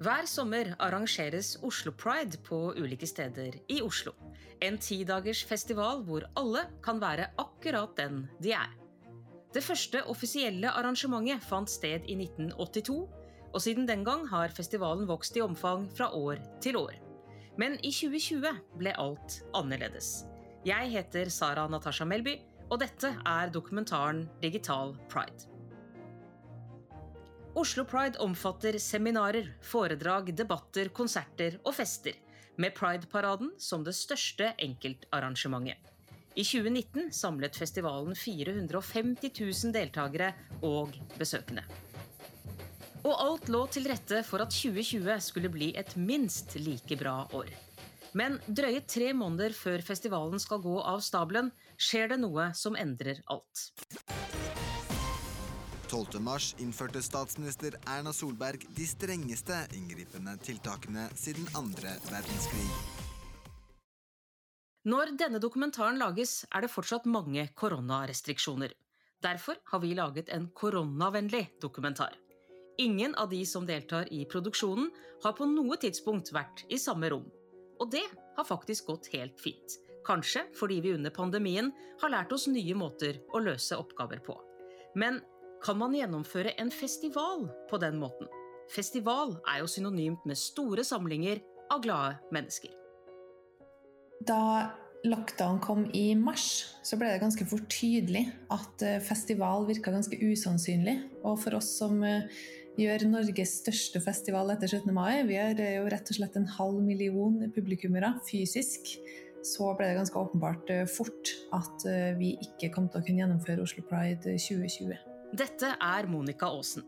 Hver sommer arrangeres Oslo Pride på ulike steder i Oslo. En tidagers festival hvor alle kan være akkurat den de er. Det første offisielle arrangementet fant sted i 1982, og siden den gang har festivalen vokst i omfang fra år til år. Men i 2020 ble alt annerledes. Jeg heter Sara Natasha Melby, og dette er dokumentaren Digital Pride. Oslo Pride omfatter seminarer, foredrag, debatter, konserter og fester, med Pride-paraden som det største enkeltarrangementet. I 2019 samlet festivalen 450 000 deltakere og besøkende. Og alt lå til rette for at 2020 skulle bli et minst like bra år. Men drøye tre måneder før festivalen skal gå av stabelen, skjer det noe som endrer alt. 12.3 innførte statsminister Erna Solberg de strengeste inngripende tiltakene siden andre verdenskrig. Når denne dokumentaren lages, er det fortsatt mange koronarestriksjoner. Derfor har vi laget en koronavennlig dokumentar. Ingen av de som deltar i produksjonen, har på noe tidspunkt vært i samme rom. Og det har faktisk gått helt fint. Kanskje fordi vi under pandemien har lært oss nye måter å løse oppgaver på. Men kan man gjennomføre en festival på den måten. Festival er jo synonymt med store samlinger av glade mennesker. Da lockdown kom i mars, så ble det ganske fort tydelig at eh, festival virka ganske usannsynlig. Og for oss som eh, gjør Norges største festival etter 17. mai, vi er jo rett og slett en halv million publikummere fysisk, så ble det ganske åpenbart eh, fort at vi ikke kom til å kunne gjennomføre Oslo Pride 2020. Dette er Monica Aasen.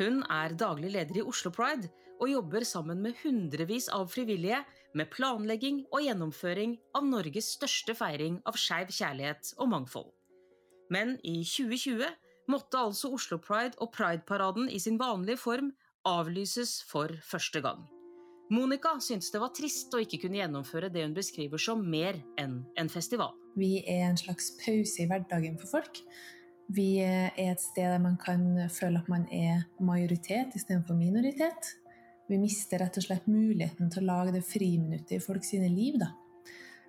Hun er daglig leder i Oslo Pride og jobber sammen med hundrevis av frivillige med planlegging og gjennomføring av Norges største feiring av skeiv kjærlighet og mangfold. Men i 2020 måtte altså Oslo Pride og Pride-paraden i sin vanlige form avlyses for første gang. Monica syntes det var trist å ikke kunne gjennomføre det hun beskriver som mer enn en festival. Vi er en slags pause i hverdagen for folk. Vi er et sted der man kan føle at man er majoritet istedenfor minoritet. Vi mister rett og slett muligheten til å lage det friminuttet i folks liv. Da.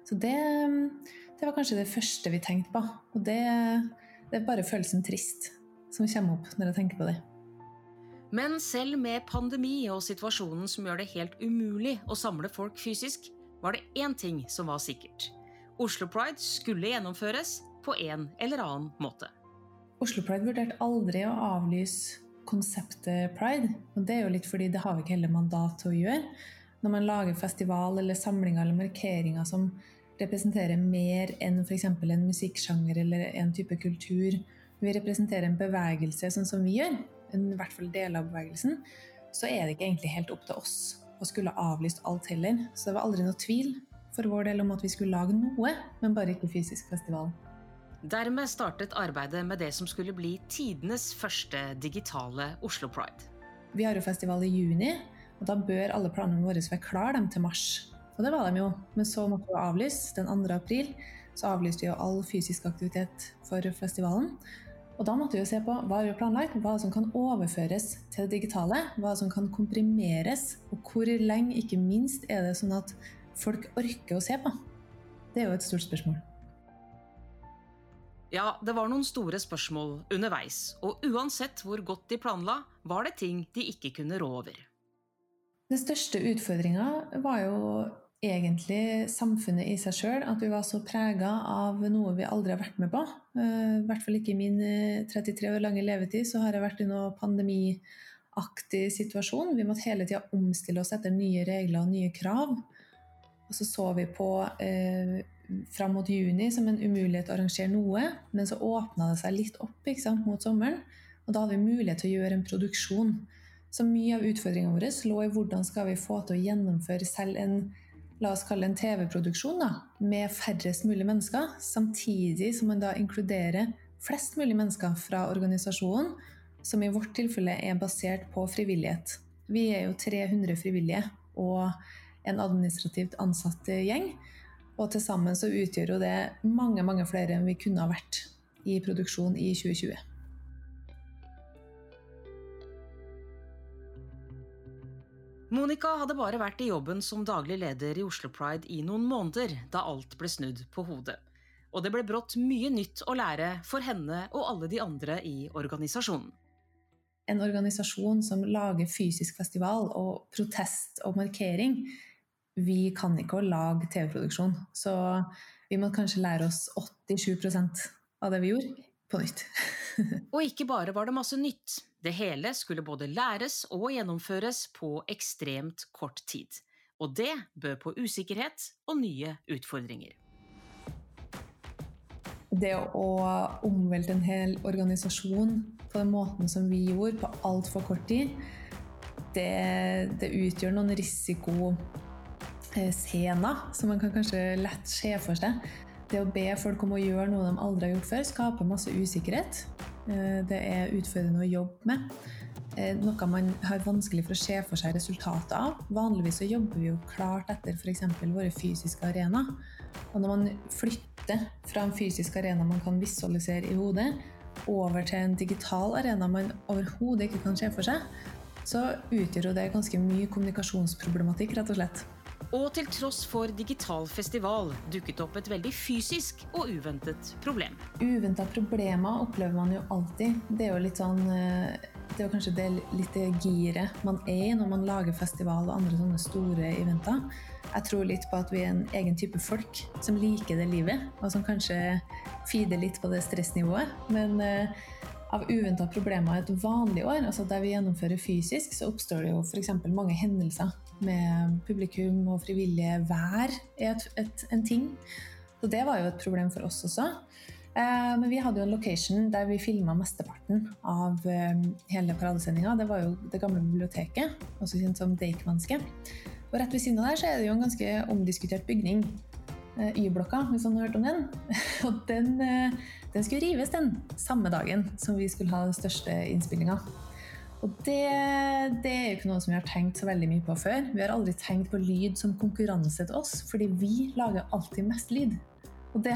Så det, det, var kanskje det første vi tenkte på. Og det, det er bare følelsen trist som kommer opp når jeg tenker på det. Men selv med pandemi og situasjonen som gjør det helt umulig å samle folk fysisk, var det én ting som var sikkert. Oslo Pride skulle gjennomføres på en eller annen måte. Oslo Pride vurderte aldri å avlyse konseptet pride. Og det er jo litt fordi det har vi ikke heller mandat til å gjøre. Når man lager festival eller samlinger eller markeringer som representerer mer enn f.eks. en musikksjanger eller en type kultur, vi representerer en bevegelse sånn som vi gjør, i hvert fall deler av bevegelsen, så er det ikke egentlig helt opp til oss å skulle avlyst alt heller. Så det var aldri noe tvil for vår del om at vi skulle lage noe, men bare ikke fysisk festival. Dermed startet arbeidet med det som skulle bli tidenes første digitale Oslo Pride. Vi har jo festival i juni, og da bør alle planene våre være klare til mars. Og det var de jo, men så måtte vi avlyse. Den 2. april så avlyste vi jo all fysisk aktivitet for festivalen. Og da måtte vi jo se på hva vi har planlagt, hva som kan overføres til det digitale. Hva som kan komprimeres, og hvor lenge, ikke minst, er det sånn at folk orker å se på. Det er jo et stort spørsmål. Ja, det var noen store spørsmål underveis, og uansett hvor godt de planla, var det ting de ikke kunne rå over. Den største utfordringa var jo egentlig samfunnet i seg sjøl. At vi var så prega av noe vi aldri har vært med på. Eh, I hvert fall ikke i min 33 eh, år lange levetid så har jeg vært i noe pandemiaktig situasjon. Vi måtte hele tida omstille oss etter nye regler og nye krav. Og så så vi på eh, fram mot juni som en umulighet å arrangere noe, men så åpna det seg litt opp sant, mot sommeren. Og da hadde vi mulighet til å gjøre en produksjon. Så mye av utfordringa vår lå i hvordan skal vi få til å gjennomføre selv en la oss kalle en TV-produksjon med færrest mulig mennesker, samtidig som man da inkluderer flest mulig mennesker fra organisasjonen, som i vårt tilfelle er basert på frivillighet. Vi er jo 300 frivillige og en administrativt ansatt gjeng. Og til sammen så utgjør jo det mange, mange flere enn vi kunne ha vært i produksjon i 2020. Monica hadde bare vært i jobben som daglig leder i Oslo Pride i noen måneder da alt ble snudd på hodet. Og det ble brått mye nytt å lære for henne og alle de andre i organisasjonen. En organisasjon som lager fysisk festival og protest og markering, vi kan ikke å lage TV-produksjon. Så vi må kanskje lære oss 87% av det vi gjorde, på nytt. og ikke bare var det masse nytt. Det hele skulle både læres og gjennomføres på ekstremt kort tid. Og det bød på usikkerhet og nye utfordringer. Det å omvelte en hel organisasjon på den måten som vi gjorde, på altfor kort tid, det, det utgjør noen risikoscener som man kan kanskje lett se for seg. Det å be folk om å gjøre noe de aldri har gjort før, skaper masse usikkerhet. Eh, det er utfordrende å jobbe med. Eh, noe man har vanskelig for å se for seg resultatet av. Vanligvis så jobber vi jo klart etter f.eks. våre fysiske arenaer. Og når man flytter fra en fysisk arena man kan visualisere i hodet, over til en digital arena man overhodet ikke kan se for seg, så utgjør jo det ganske mye kommunikasjonsproblematikk, rett og slett. Og til tross for digital festival dukket opp et veldig fysisk og uventet problem. Uventa problemer opplever man jo alltid. Det er jo litt sånn eh, det er kanskje det litt giret man er i når man lager festival og andre sånne store eventer. Jeg tror litt på at vi er en egen type folk som liker det livet, og som kanskje feeder litt på det stressnivået. Men uh, av uventa problemer et vanlig år, altså der vi gjennomfører fysisk, så oppstår det jo f.eks. mange hendelser med publikum og frivillige vær er et, et, en ting. Så det var jo et problem for oss også. Eh, men vi hadde jo en location der vi filma mesteparten av eh, hele paradesendinga. Det var jo det gamle biblioteket, også kjent som Deichmanske. Og rett ved siden av der så er det jo en ganske omdiskutert bygning. Eh, Y-blokka, hvis noen har hørt om den. Og den, den skulle rives den samme dagen som vi skulle ha den største innspillinga. Og det, det, er jo ikke noe som vi har tenkt så veldig mye på før. Vi har aldri tenkt på lyd som konkurranse til oss, fordi vi lager alltid mest lyd. Og det,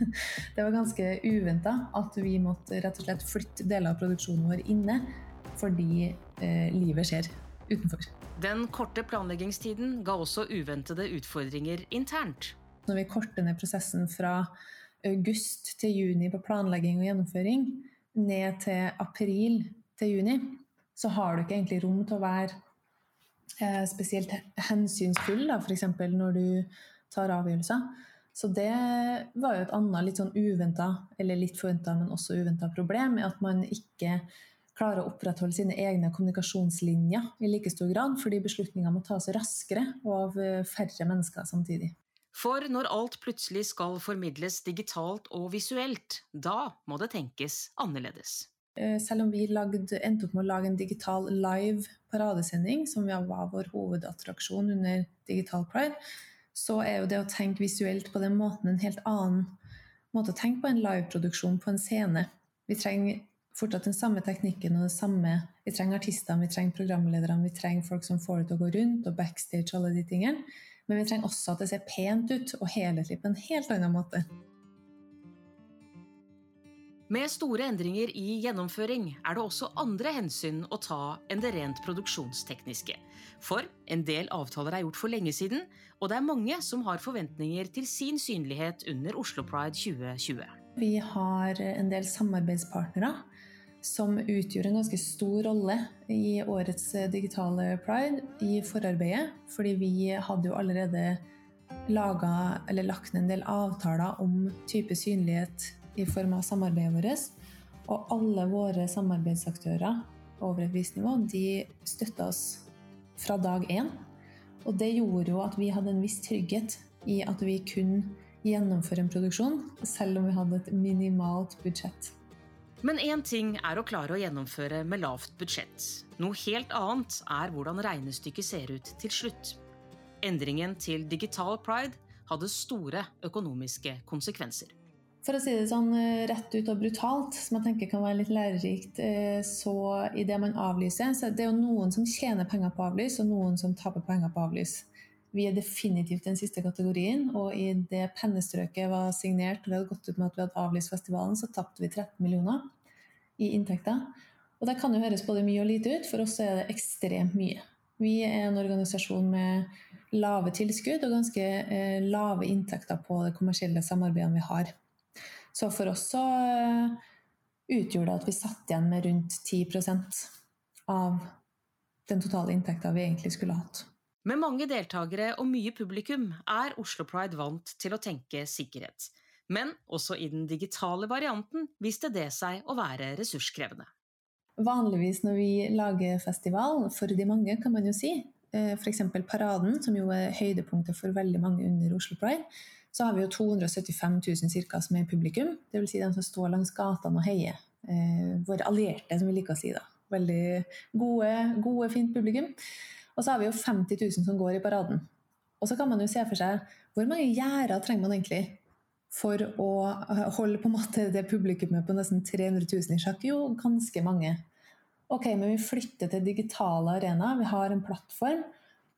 det var ganske uventa at vi måtte rett og slett flytte deler av produksjonen vår inne fordi eh, livet skjer utenfor. Den korte planleggingstiden ga også uventede utfordringer internt. Når vi korter ned prosessen fra august til juni på planlegging og gjennomføring, ned til april til juni, så har du ikke egentlig rom til å være eh, spesielt hensynsfull, f.eks. når du tar avgjørelser. Så det var jo et annet litt sånn uventa, eller litt forventa, men også uventa problem, er at man ikke klarer å opprettholde sine egne kommunikasjonslinjer i like stor grad, fordi beslutninger må tas raskere og av eh, færre mennesker samtidig. For når alt plutselig skal formidles digitalt og visuelt, da må det tenkes annerledes. Eh, selv om vi lagde, endte opp med å lage en digital live paradesending, som var vår hovedattraksjon under Digital Pride, så er jo det å tenke visuelt på den måten en helt annen måte å tenke på en liveproduksjon på en scene. Vi trenger fortsatt den samme teknikken og det samme Vi trenger artistene, vi trenger programlederne, vi trenger folk som får det til å gå rundt, og backstage, alle de tingene. Men vi trenger også at det ser pent ut og helhetlig på en helt annen måte. Med store endringer i gjennomføring er det også andre hensyn å ta enn det rent produksjonstekniske. For en del avtaler er gjort for lenge siden, og det er mange som har forventninger til sin synlighet under Oslo Pride 2020. Vi har en del samarbeidspartnere som utgjør en ganske stor rolle i årets digitale pride i forarbeidet. Fordi vi hadde jo allerede laget, lagt en del avtaler om type synlighet i form av samarbeidet vårt. Og alle våre samarbeidsaktører over et visst nivå, de støtta oss fra dag én. Og det gjorde jo at vi hadde en viss trygghet i at vi kunne gjennomføre en produksjon, selv om vi hadde et minimalt budsjett. Men én ting er å klare å gjennomføre med lavt budsjett. Noe helt annet er hvordan regnestykket ser ut til slutt. Endringen til Digital Pride hadde store økonomiske konsekvenser. For å si det sånn eh, rett ut og brutalt, som jeg tenker kan være litt lærerikt, eh, så i det man avlyser så Det er jo noen som tjener penger på avlys, og noen som taper penger på avlys. Vi er definitivt den siste kategorien, og i det pennestrøket var signert og det hadde gått ut med at vi hadde avlyst festivalen, så tapte vi 13 millioner i inntekter. Og det kan jo høres både mye og lite ut, for oss er det ekstremt mye. Vi er en organisasjon med lave tilskudd og ganske eh, lave inntekter på de kommersielle samarbeidene vi har. Så for oss så eh, utgjorde det at vi satt igjen med rundt 10% av den totale inntekta vi egentlig skulle hatt. Med mange deltakere og mye publikum er Oslo Pride vant til å tenke sikkerhet. Men også i den digitale varianten viste det seg å være ressurskrevende. Vanligvis når vi lager festival, for de mange kan man jo si, eh, f.eks. Paraden, som jo er høydepunktet for veldig mange under Oslo Pride, så har vi jo 275 000 cirka som er publikum. Dvs. Si de som står langs gatene og heier. Eh, våre allierte, som vi liker å si. da. Veldig gode, gode, fint publikum. Og så har vi jo 50 000 som går i paraden. Og så kan man jo se for seg hvor mange gjerder trenger man egentlig for å holde på en måte det publikummet på nesten 300 000 i sjakk? Jo, ganske mange. Ok, men vi flytter til digitale arenaer. Vi har en plattform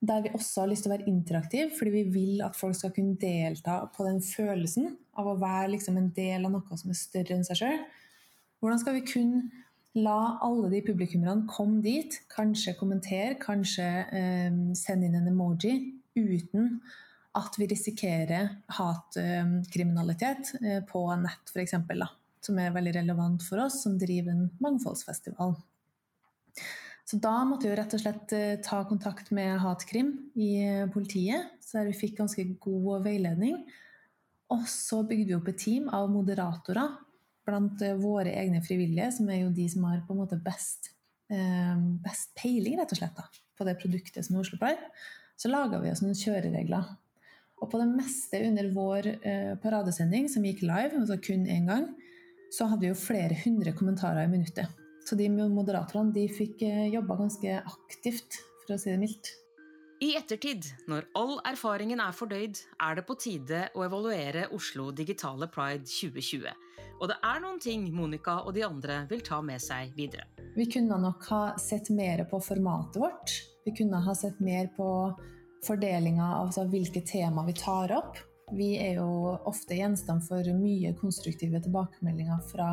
der vi også har lyst til å være interaktive, fordi vi vil at folk skal kunne delta på den følelsen av å være liksom en del av noe som er større enn seg sjøl. Hvordan skal vi kunne La alle de publikummerne komme dit, kanskje kommentere, kanskje eh, sende inn en emoji, uten at vi risikerer hatkriminalitet eh, på nett, f.eks., som er veldig relevant for oss som driver en mangfoldsfestival. Så da måtte vi rett og slett eh, ta kontakt med Hatkrim i eh, politiet, så der vi fikk ganske god veiledning. Og så bygde vi opp et team av moderatorer blant eh, våre egne frivillige, som er jo de som har på en måte best, best peiling rett og slett da, på det produktet som er Oslo Pride, så laga vi oss noen kjøreregler. Og på det meste under vår paradesending, som gikk live, altså kun én gang, så hadde vi jo flere hundre kommentarer i minuttet. Så de moderatorene de fikk eh, jobba ganske aktivt, for å si det mildt. I ettertid, når all erfaringen er fordøyd, er det på tide å evaluere Oslo Digitale Pride 2020. Og det er noen ting Monica og de andre vil ta med seg videre. Vi kunne nok ha sett mer på formatet vårt. Vi kunne ha sett mer på fordelinga av altså, hvilke tema vi tar opp. Vi er jo ofte gjenstand for mye konstruktive tilbakemeldinger fra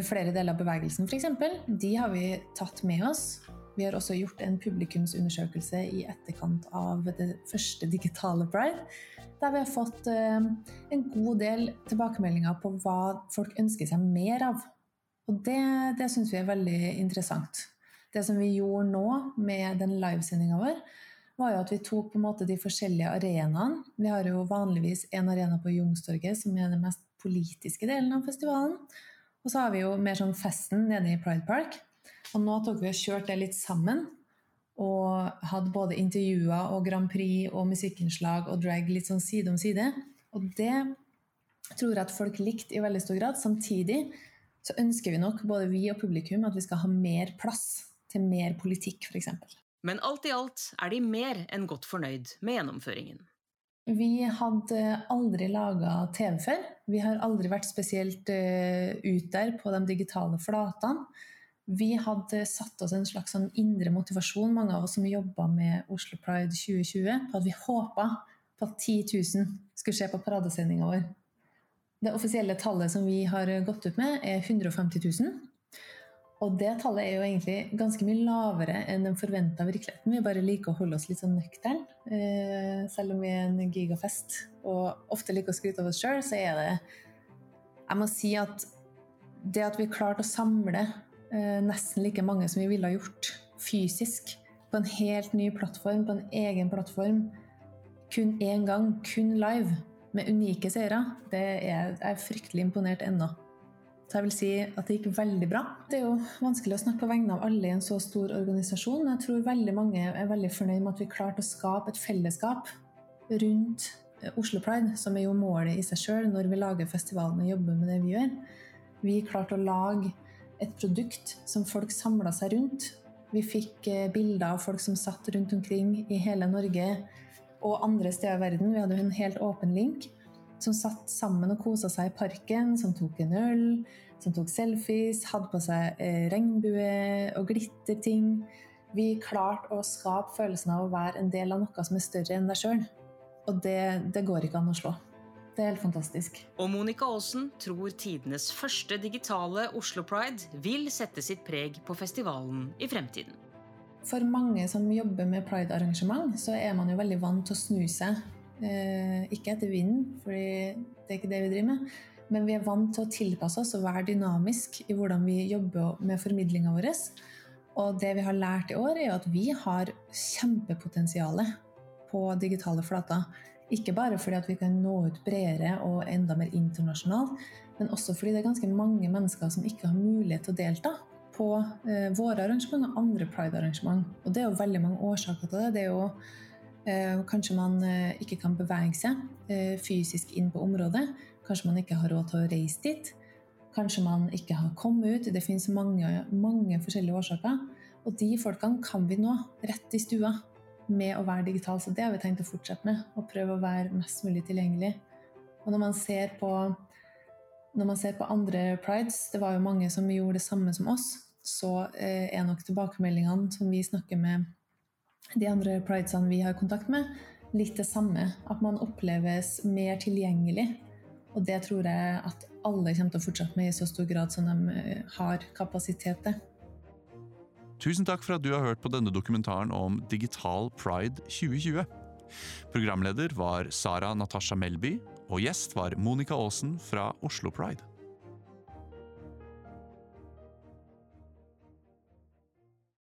flere deler av bevegelsen, f.eks. De har vi tatt med oss. Vi har også gjort en publikumsundersøkelse i etterkant av det første digitale Pride, der vi har fått eh, en god del tilbakemeldinger på hva folk ønsker seg mer av. Og det, det syns vi er veldig interessant. Det som vi gjorde nå med den livesendinga vår, var jo at vi tok på en måte de forskjellige arenaene. Vi har jo vanligvis en arena på Youngstorget, som er den mest politiske delen av festivalen. Og så har vi jo mer sånn festen nede i Pride Park. Og nå tok vi og kjørte det litt sammen. Og hadde både intervjuer og Grand Prix og musikkinnslag og drag litt sånn side om side. Og det tror jeg at folk likte i veldig stor grad. Samtidig så ønsker vi nok, både vi og publikum, at vi skal ha mer plass til mer politikk, f.eks. Men alt i alt er de mer enn godt fornøyd med gjennomføringen. Vi hadde aldri laga TV før. Vi har aldri vært spesielt uh, ut der på de digitale flatene. Vi hadde satt oss en slags sånn indre motivasjon, mange av oss som jobba med Oslo Pride 2020, på at vi håpa på at 10 000 skulle se på paradesendinga vår. Det offisielle tallet som vi har gått ut med, er 150 000. Og det tallet er jo egentlig ganske mye lavere enn den forventa virkeligheten. Vi bare liker å holde oss litt sånn nøktern. Eh, selv om vi er en gigafest og ofte liker å skryte av oss sjøl, så er det Jeg må si at det at vi klarte å samle Eh, nesten like mange som vi ville ha gjort fysisk. På en helt ny plattform, på en egen plattform. Kun én gang, kun live, med unike seere. Det er, jeg er fryktelig imponert ennå. Så jeg vil si at det gikk veldig bra. Det er jo vanskelig å snakke på vegne av alle i en så stor organisasjon. Jeg tror veldig mange er veldig fornøyd med at vi klarte å skape et fellesskap rundt eh, Oslo Pride, som er jo målet i seg sjøl når vi lager festivalen og jobber med det vi gjør. Vi klarte å lage et produkt som folk samla seg rundt. Vi fikk eh, bilder av folk som satt rundt omkring i hele Norge og andre steder i verden. Vi hadde en helt åpen link. Som satt sammen og kosa seg i parken, som tok en øl, som tok selfies, hadde på seg eh, regnbue og glitterting. Vi klarte å skape følelsen av å være en del av noe som er større enn deg sjøl. Og det, det går ikke an å slå. Det er helt fantastisk. Og Monica Aasen tror tidenes første digitale Oslo Pride vil sette sitt preg på festivalen i fremtiden. for mange som jobber med pride-arrangement, så er man jo veldig vant til å snu seg. Eh, ikke etter vinden, for det er ikke det vi driver med. Men vi er vant til å tilpasse oss og være dynamisk i hvordan vi jobber med formidlinga vår. Og det vi har lært i år, er at vi har kjempepotensial på digitale flater. Ikke bare fordi vi kan nå ut bredere og enda mer internasjonalt, men også fordi det er ganske mange mennesker som ikke har mulighet til å delta på eh, våre arrangement og andre pride-arrangement. Og det er jo veldig mange årsaker til det. Det er jo Kanskje man eh, ikke kan bevege seg eh, fysisk inn på området. Kanskje man ikke har råd til å reise dit. Kanskje man ikke har kommet ut. Det finnes mange, mange forskjellige årsaker. Og de folkene kan vi nå rett i stua med å være digital. Så det har vi tenkt å fortsette med. Og prøve å være mest mulig tilgjengelig. Og når man ser på man ser på andre prides, det var jo mange som gjorde det samme som oss, så eh, er nok tilbakemeldingene som vi snakker med de andre pridesene vi har kontakt med, litt det samme. At man oppleves mer tilgjengelig. Og det tror jeg at alle kommer til å fortsette med i så stor grad som de eh, har kapasitet til. Tusen takk for at du har hørt på denne dokumentaren om Digital Pride 2020. Programleder var Sara Natasha Melby, og gjest var Monica Aasen fra Oslo Pride.